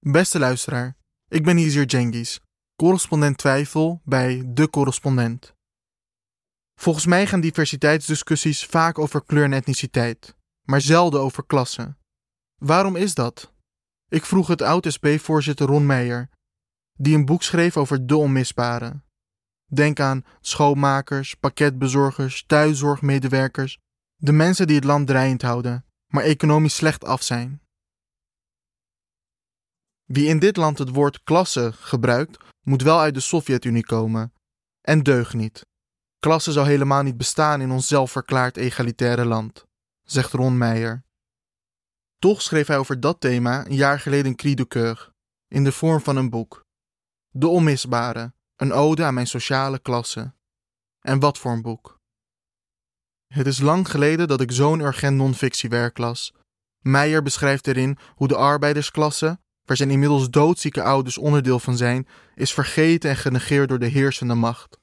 Beste luisteraar, ik ben Izir Jengis, correspondent twijfel bij De Correspondent. Volgens mij gaan diversiteitsdiscussies vaak over kleur en etniciteit, maar zelden over klasse. Waarom is dat? Ik vroeg het oud-SP-voorzitter Ron Meijer, die een boek schreef over de onmisbaren. Denk aan schoonmakers, pakketbezorgers, thuiszorgmedewerkers, de mensen die het land draaiend houden, maar economisch slecht af zijn. Wie in dit land het woord klasse gebruikt, moet wel uit de Sovjet-Unie komen. En deugt niet. Klasse zou helemaal niet bestaan in ons zelfverklaard egalitaire land, zegt Ron Meijer. Toch schreef hij over dat thema een jaar geleden een cri coeur, in de vorm van een boek. De Onmisbare, een ode aan mijn sociale klasse. En wat voor een boek. Het is lang geleden dat ik zo'n urgent non-fictiewerk las. Meijer beschrijft erin hoe de arbeidersklasse, waar zijn inmiddels doodzieke ouders onderdeel van zijn, is vergeten en genegeerd door de heersende macht.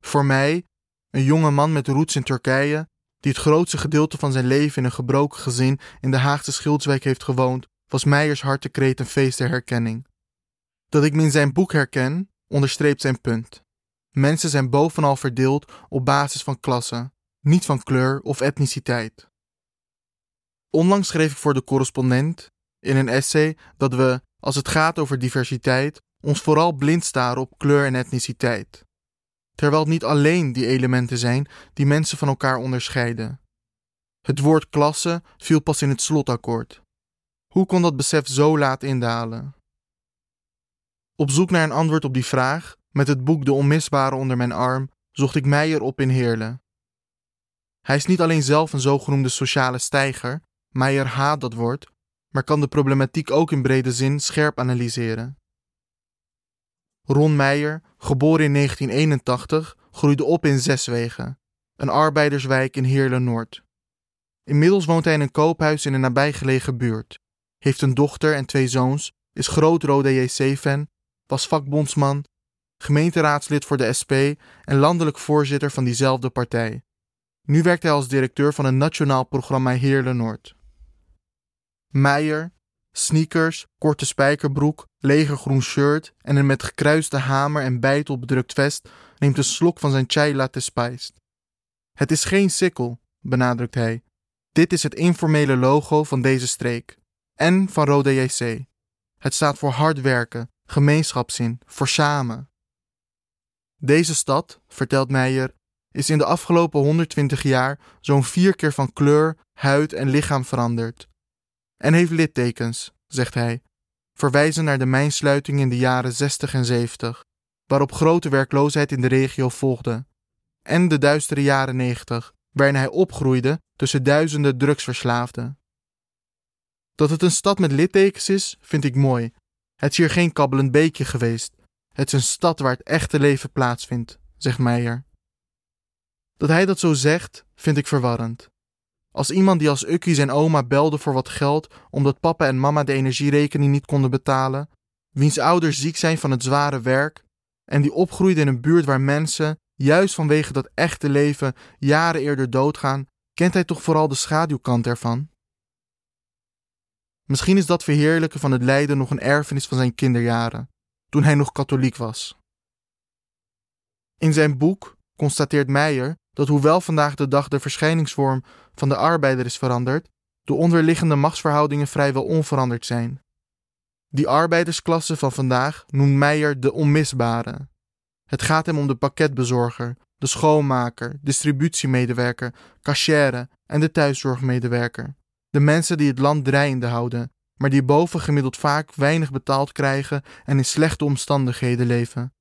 Voor mij, een jonge man met roots in Turkije, die het grootste gedeelte van zijn leven in een gebroken gezin in de Haagse Schildswijk heeft gewoond, was Meijers hartekreet een feest der herkenning. Dat ik me in zijn boek herken, onderstreept zijn punt. Mensen zijn bovenal verdeeld op basis van klasse, niet van kleur of etniciteit. Onlangs schreef ik voor de correspondent in een essay dat we, als het gaat over diversiteit, ons vooral blind staren op kleur en etniciteit. Terwijl het niet alleen die elementen zijn die mensen van elkaar onderscheiden. Het woord klasse viel pas in het slotakkoord. Hoe kon dat besef zo laat indalen? Op zoek naar een antwoord op die vraag, met het boek De Onmisbare onder mijn arm, zocht ik Meijer op in Heerlen. Hij is niet alleen zelf een zogenoemde sociale stijger, Meijer haat dat woord, maar kan de problematiek ook in brede zin scherp analyseren. Ron Meijer, geboren in 1981, groeide op in Zeswegen, een arbeiderswijk in Heerlen-Noord. Inmiddels woont hij in een koophuis in een nabijgelegen buurt, heeft een dochter en twee zoons, is groot Rode JC-fan, was vakbondsman, gemeenteraadslid voor de SP en landelijk voorzitter van diezelfde partij. Nu werkt hij als directeur van een nationaal programma Heerlen-Noord. Meijer, sneakers, korte spijkerbroek, legergroen shirt en een met gekruiste hamer en bijtel bedrukt vest neemt een slok van zijn chai latte spiced. Het is geen sikkel, benadrukt hij. Dit is het informele logo van deze streek. En van Rode JC. Het staat voor hard werken, gemeenschapszin, voor samen. Deze stad, vertelt Meijer, is in de afgelopen 120 jaar zo'n vier keer van kleur, huid en lichaam veranderd en heeft littekens, zegt hij, verwijzen naar de mijnsluiting in de jaren 60 en 70, waarop grote werkloosheid in de regio volgde, en de duistere jaren 90, waarin hij opgroeide tussen duizenden drugsverslaafden. Dat het een stad met littekens is, vind ik mooi. Het is hier geen kabbelend beekje geweest. Het is een stad waar het echte leven plaatsvindt, zegt Meijer. Dat hij dat zo zegt, vind ik verwarrend. Als iemand die als Ukkie zijn oma belde voor wat geld omdat papa en mama de energierekening niet konden betalen, wiens ouders ziek zijn van het zware werk en die opgroeide in een buurt waar mensen, juist vanwege dat echte leven, jaren eerder doodgaan, kent hij toch vooral de schaduwkant ervan? Misschien is dat verheerlijken van het lijden nog een erfenis van zijn kinderjaren, toen hij nog katholiek was. In zijn boek constateert Meijer dat hoewel vandaag de dag de verschijningsvorm van de arbeider is veranderd, de onderliggende machtsverhoudingen vrijwel onveranderd zijn. Die arbeidersklasse van vandaag noemt Meijer de onmisbare. Het gaat hem om de pakketbezorger, de schoonmaker, distributiemedewerker, cashier en de thuiszorgmedewerker. De mensen die het land draaiende houden, maar die bovengemiddeld vaak weinig betaald krijgen en in slechte omstandigheden leven.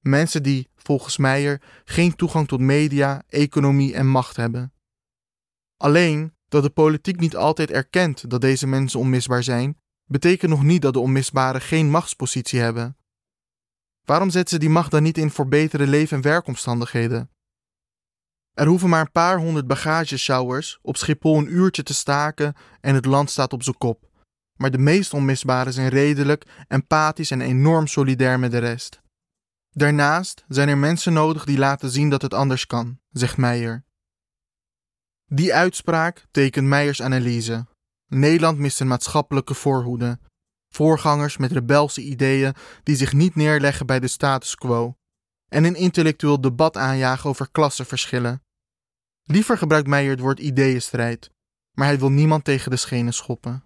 Mensen die, volgens Meijer, geen toegang tot media, economie en macht hebben. Alleen dat de politiek niet altijd erkent dat deze mensen onmisbaar zijn, betekent nog niet dat de onmisbaren geen machtspositie hebben. Waarom zetten ze die macht dan niet in voor betere leven- en werkomstandigheden? Er hoeven maar een paar honderd bagagesjouwers op Schiphol een uurtje te staken en het land staat op zijn kop. Maar de meest onmisbaren zijn redelijk, empathisch en enorm solidair met de rest. Daarnaast zijn er mensen nodig die laten zien dat het anders kan, zegt Meijer. Die uitspraak tekent Meijers analyse. Nederland mist een maatschappelijke voorhoede. voorgangers met rebelse ideeën die zich niet neerleggen bij de status quo, en een intellectueel debat aanjagen over klassenverschillen. Liever gebruikt Meijer het woord ideeënstrijd, maar hij wil niemand tegen de schenen schoppen.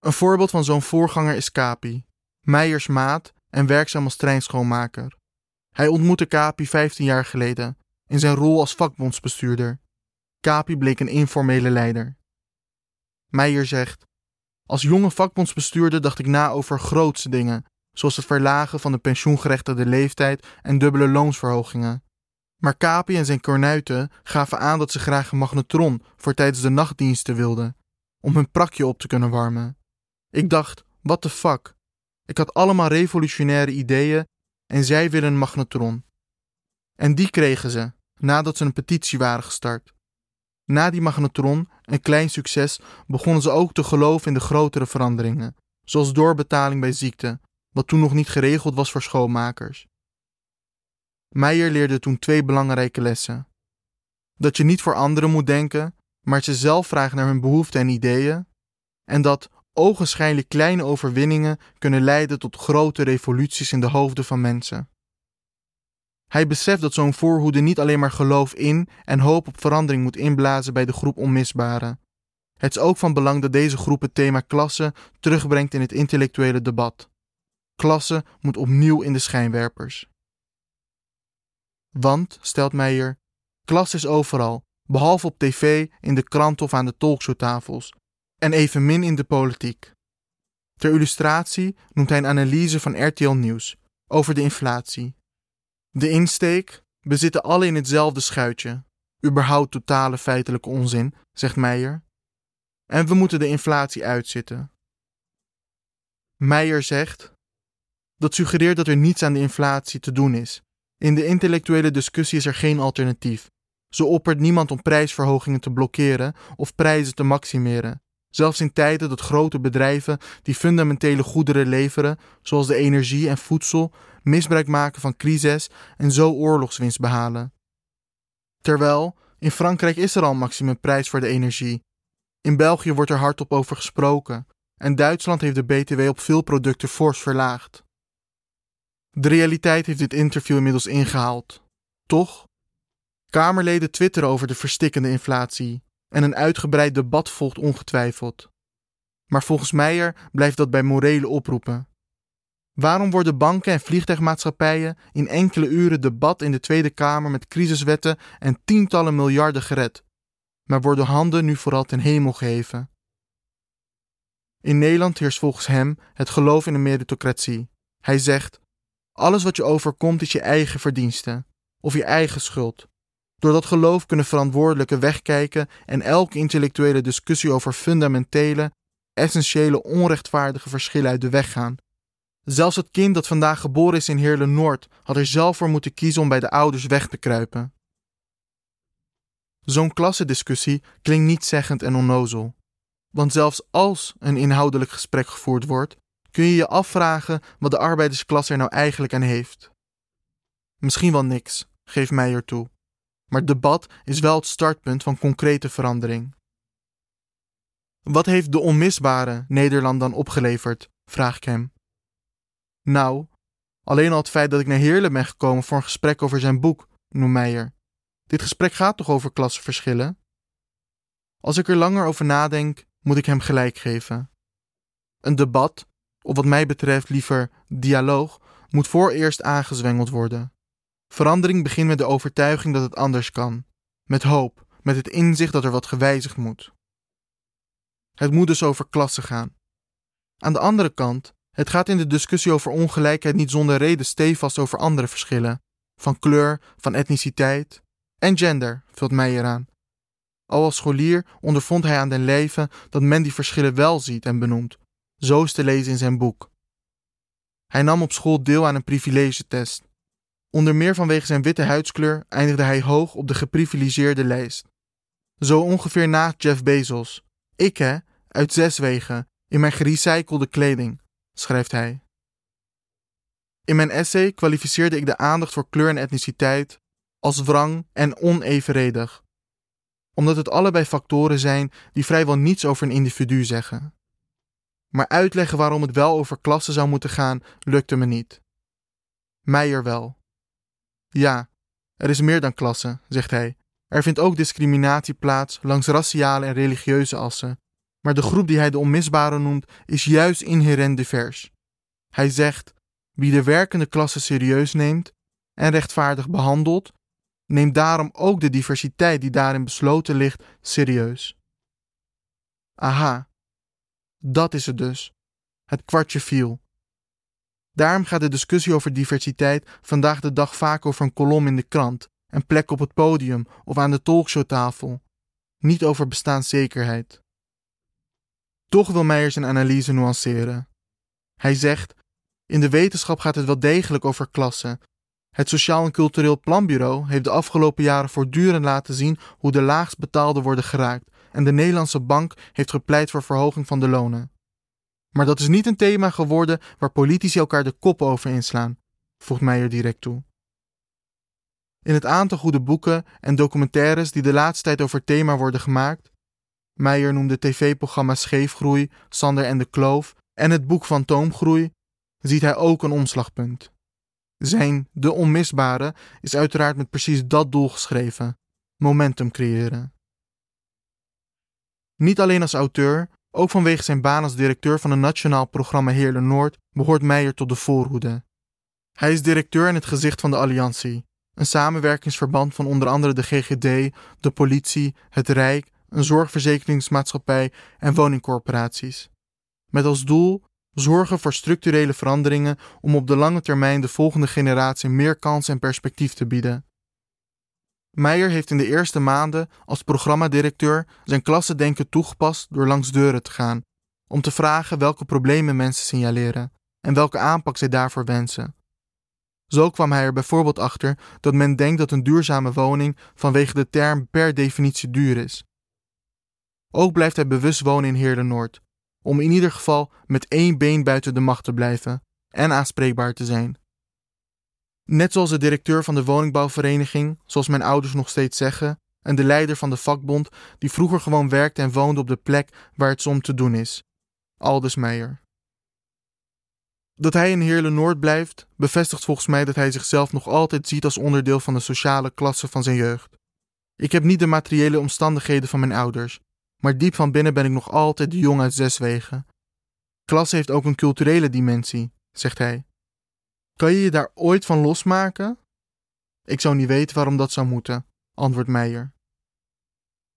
Een voorbeeld van zo'n voorganger is Kapi, Meijers maat en werkzaam als treinschoonmaker. Hij ontmoette Kapi 15 jaar geleden in zijn rol als vakbondsbestuurder. Kapi bleek een informele leider. Meijer zegt: Als jonge vakbondsbestuurder dacht ik na over grootse dingen, zoals het verlagen van de pensioengerechtigde leeftijd en dubbele loonsverhogingen. Maar Kapi en zijn kornuiten gaven aan dat ze graag een magnetron voor tijdens de nachtdiensten wilden, om hun prakje op te kunnen warmen. Ik dacht, what the fuck? Ik had allemaal revolutionaire ideeën en zij willen een magnetron. En die kregen ze, nadat ze een petitie waren gestart. Na die magnetron, een klein succes, begonnen ze ook te geloven in de grotere veranderingen, zoals doorbetaling bij ziekte, wat toen nog niet geregeld was voor schoonmakers. Meijer leerde toen twee belangrijke lessen. Dat je niet voor anderen moet denken, maar ze zelf vragen naar hun behoeften en ideeën. En dat ogenschijnlijk kleine overwinningen kunnen leiden tot grote revoluties in de hoofden van mensen. Hij beseft dat zo'n voorhoede niet alleen maar geloof in en hoop op verandering moet inblazen bij de groep onmisbaren. Het is ook van belang dat deze groep het thema klasse terugbrengt in het intellectuele debat. Klasse moet opnieuw in de schijnwerpers. Want, stelt Meijer, klas is overal, behalve op tv, in de krant of aan de talkshowtafels, en evenmin in de politiek. Ter illustratie noemt hij een analyse van RTL Nieuws over de inflatie. De insteek, we zitten alle in hetzelfde schuitje. Überhaupt totale feitelijke onzin, zegt Meijer. En we moeten de inflatie uitzitten. Meijer zegt: Dat suggereert dat er niets aan de inflatie te doen is. In de intellectuele discussie is er geen alternatief. Zo oppert niemand om prijsverhogingen te blokkeren of prijzen te maximeren. Zelfs in tijden dat grote bedrijven die fundamentele goederen leveren, zoals de energie en voedsel, misbruik maken van crisis en zo oorlogswinst behalen. Terwijl in Frankrijk is er al een maximumprijs voor de energie. In België wordt er hardop over gesproken en Duitsland heeft de BTW op veel producten fors verlaagd. De realiteit heeft dit interview inmiddels ingehaald. Toch? Kamerleden twitteren over de verstikkende inflatie en een uitgebreid debat volgt ongetwijfeld. Maar volgens Meijer blijft dat bij morele oproepen. Waarom worden banken en vliegtuigmaatschappijen in enkele uren debat in de Tweede Kamer met crisiswetten en tientallen miljarden gered, maar worden handen nu vooral ten hemel geheven? In Nederland heerst volgens hem het geloof in de meritocratie. Hij zegt: alles wat je overkomt is je eigen verdienste of je eigen schuld. Door dat geloof kunnen verantwoordelijken wegkijken en elke intellectuele discussie over fundamentele, essentiële onrechtvaardige verschillen uit de weg gaan. Zelfs het kind dat vandaag geboren is in Heerlen Noord had er zelf voor moeten kiezen om bij de ouders weg te kruipen. Zo'n klassendiscussie klinkt niet zeggend en onnozel. Want zelfs als een inhoudelijk gesprek gevoerd wordt, kun je je afvragen wat de arbeidersklasse er nou eigenlijk aan heeft. Misschien wel niks, geeft Meijer toe. Maar debat is wel het startpunt van concrete verandering. Wat heeft de onmisbare Nederland dan opgeleverd? vraag ik hem. Nou, alleen al het feit dat ik naar Heerlen ben gekomen voor een gesprek over zijn boek, noemt Meijer. Dit gesprek gaat toch over klassenverschillen? Als ik er langer over nadenk, moet ik hem gelijk geven. Een debat of wat mij betreft liever dialoog, moet vooreerst aangezwengeld worden. Verandering begint met de overtuiging dat het anders kan, met hoop, met het inzicht dat er wat gewijzigd moet. Het moet dus over klassen gaan. Aan de andere kant, het gaat in de discussie over ongelijkheid niet zonder reden stevast over andere verschillen, van kleur, van etniciteit en gender, vult mij eraan. Al als scholier ondervond hij aan den leven dat men die verschillen wel ziet en benoemt, zo is te lezen in zijn boek. Hij nam op school deel aan een privilegetest. Onder meer vanwege zijn witte huidskleur eindigde hij hoog op de geprivilegeerde lijst. Zo ongeveer na Jeff Bezos. Ik hè, uit zes wegen, in mijn gerecyclede kleding, schrijft hij. In mijn essay kwalificeerde ik de aandacht voor kleur en etniciteit als wrang en onevenredig, omdat het allebei factoren zijn die vrijwel niets over een individu zeggen. maar uitleggen waarom het wel over klassen zou moeten gaan, lukte me niet. Meijer wel. Ja, er is meer dan klasse, zegt hij. Er vindt ook discriminatie plaats langs raciale en religieuze assen. Maar de groep die hij de onmisbare noemt, is juist inherent divers. Hij zegt: wie de werkende klasse serieus neemt en rechtvaardig behandelt, neemt daarom ook de diversiteit die daarin besloten ligt serieus. Aha, dat is het dus. Het kwartje viel. Daarom gaat de discussie over diversiteit vandaag de dag vaak over een kolom in de krant, een plek op het podium of aan de talkshowtafel, niet over bestaanszekerheid. Toch wil Meijer zijn analyse nuanceren. Hij zegt: In de wetenschap gaat het wel degelijk over klassen. Het Sociaal en Cultureel Planbureau heeft de afgelopen jaren voortdurend laten zien hoe de laagst betaalden worden geraakt, en de Nederlandse Bank heeft gepleit voor verhoging van de lonen. Maar dat is niet een thema geworden waar politici elkaar de kop over inslaan, voegt Meijer direct toe. In het aantal goede boeken en documentaires die de laatste tijd over thema worden gemaakt, Meijer noemde tv-programma Scheefgroei, Sander en de Kloof en het boek van Toomgroei, ziet hij ook een omslagpunt. Zijn De Onmisbare is uiteraard met precies dat doel geschreven: momentum creëren. Niet alleen als auteur, ook vanwege zijn baan als directeur van het nationaal programma Heerle Noord behoort Meijer tot de voorhoede. Hij is directeur en het gezicht van de Alliantie, een samenwerkingsverband van onder andere de GGD, de politie, het Rijk, een zorgverzekeringsmaatschappij en woningcorporaties. Met als doel zorgen voor structurele veranderingen om op de lange termijn de volgende generatie meer kans en perspectief te bieden. Meijer heeft in de eerste maanden als programmadirecteur zijn klassendenken toegepast door langs deuren te gaan, om te vragen welke problemen mensen signaleren en welke aanpak zij daarvoor wensen. Zo kwam hij er bijvoorbeeld achter dat men denkt dat een duurzame woning vanwege de term per definitie duur is. Ook blijft hij bewust wonen in Heerlen Noord, om in ieder geval met één been buiten de macht te blijven en aanspreekbaar te zijn. Net zoals de directeur van de woningbouwvereniging, zoals mijn ouders nog steeds zeggen, en de leider van de vakbond, die vroeger gewoon werkte en woonde op de plek waar het om te doen is. Aldus Meijer. Dat hij in Heerlen Noord blijft, bevestigt volgens mij dat hij zichzelf nog altijd ziet als onderdeel van de sociale klasse van zijn jeugd. Ik heb niet de materiële omstandigheden van mijn ouders, maar diep van binnen ben ik nog altijd de jong uit Zeswegen. Klasse heeft ook een culturele dimensie, zegt hij. Kan je je daar ooit van losmaken? Ik zou niet weten waarom dat zou moeten, antwoordt Meijer.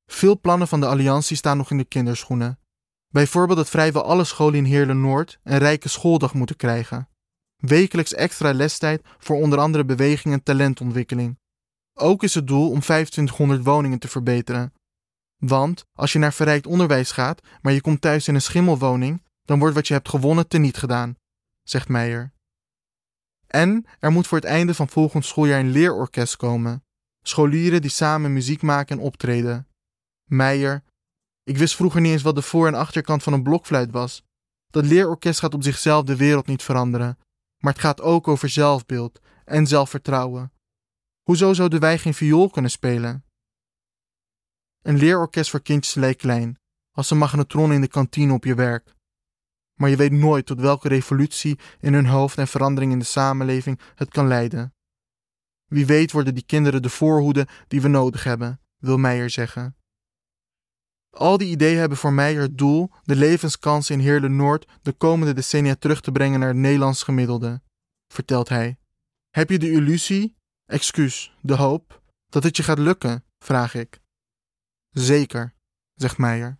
Veel plannen van de Alliantie staan nog in de kinderschoenen. Bijvoorbeeld dat vrijwel alle scholen in Heerlen Noord een rijke schooldag moeten krijgen. Wekelijks extra lestijd voor onder andere beweging en talentontwikkeling. Ook is het doel om 2500 woningen te verbeteren. Want als je naar verrijkt onderwijs gaat, maar je komt thuis in een schimmelwoning, dan wordt wat je hebt gewonnen teniet gedaan, zegt Meijer. En er moet voor het einde van volgend schooljaar een leerorkest komen. Scholieren die samen muziek maken en optreden. Meijer. Ik wist vroeger niet eens wat de voor- en achterkant van een blokfluit was. Dat leerorkest gaat op zichzelf de wereld niet veranderen. Maar het gaat ook over zelfbeeld en zelfvertrouwen. Hoezo zouden wij geen viool kunnen spelen? Een leerorkest voor kindjes lijkt klein, als een magnetron in de kantine op je werk maar je weet nooit tot welke revolutie in hun hoofd en verandering in de samenleving het kan leiden. Wie weet worden die kinderen de voorhoede die we nodig hebben, wil Meijer zeggen. Al die ideeën hebben voor Meijer het doel de levenskansen in Heerlen Noord de komende decennia terug te brengen naar het Nederlands gemiddelde, vertelt hij. Heb je de illusie, excuus, de hoop, dat het je gaat lukken? vraag ik. Zeker, zegt Meijer.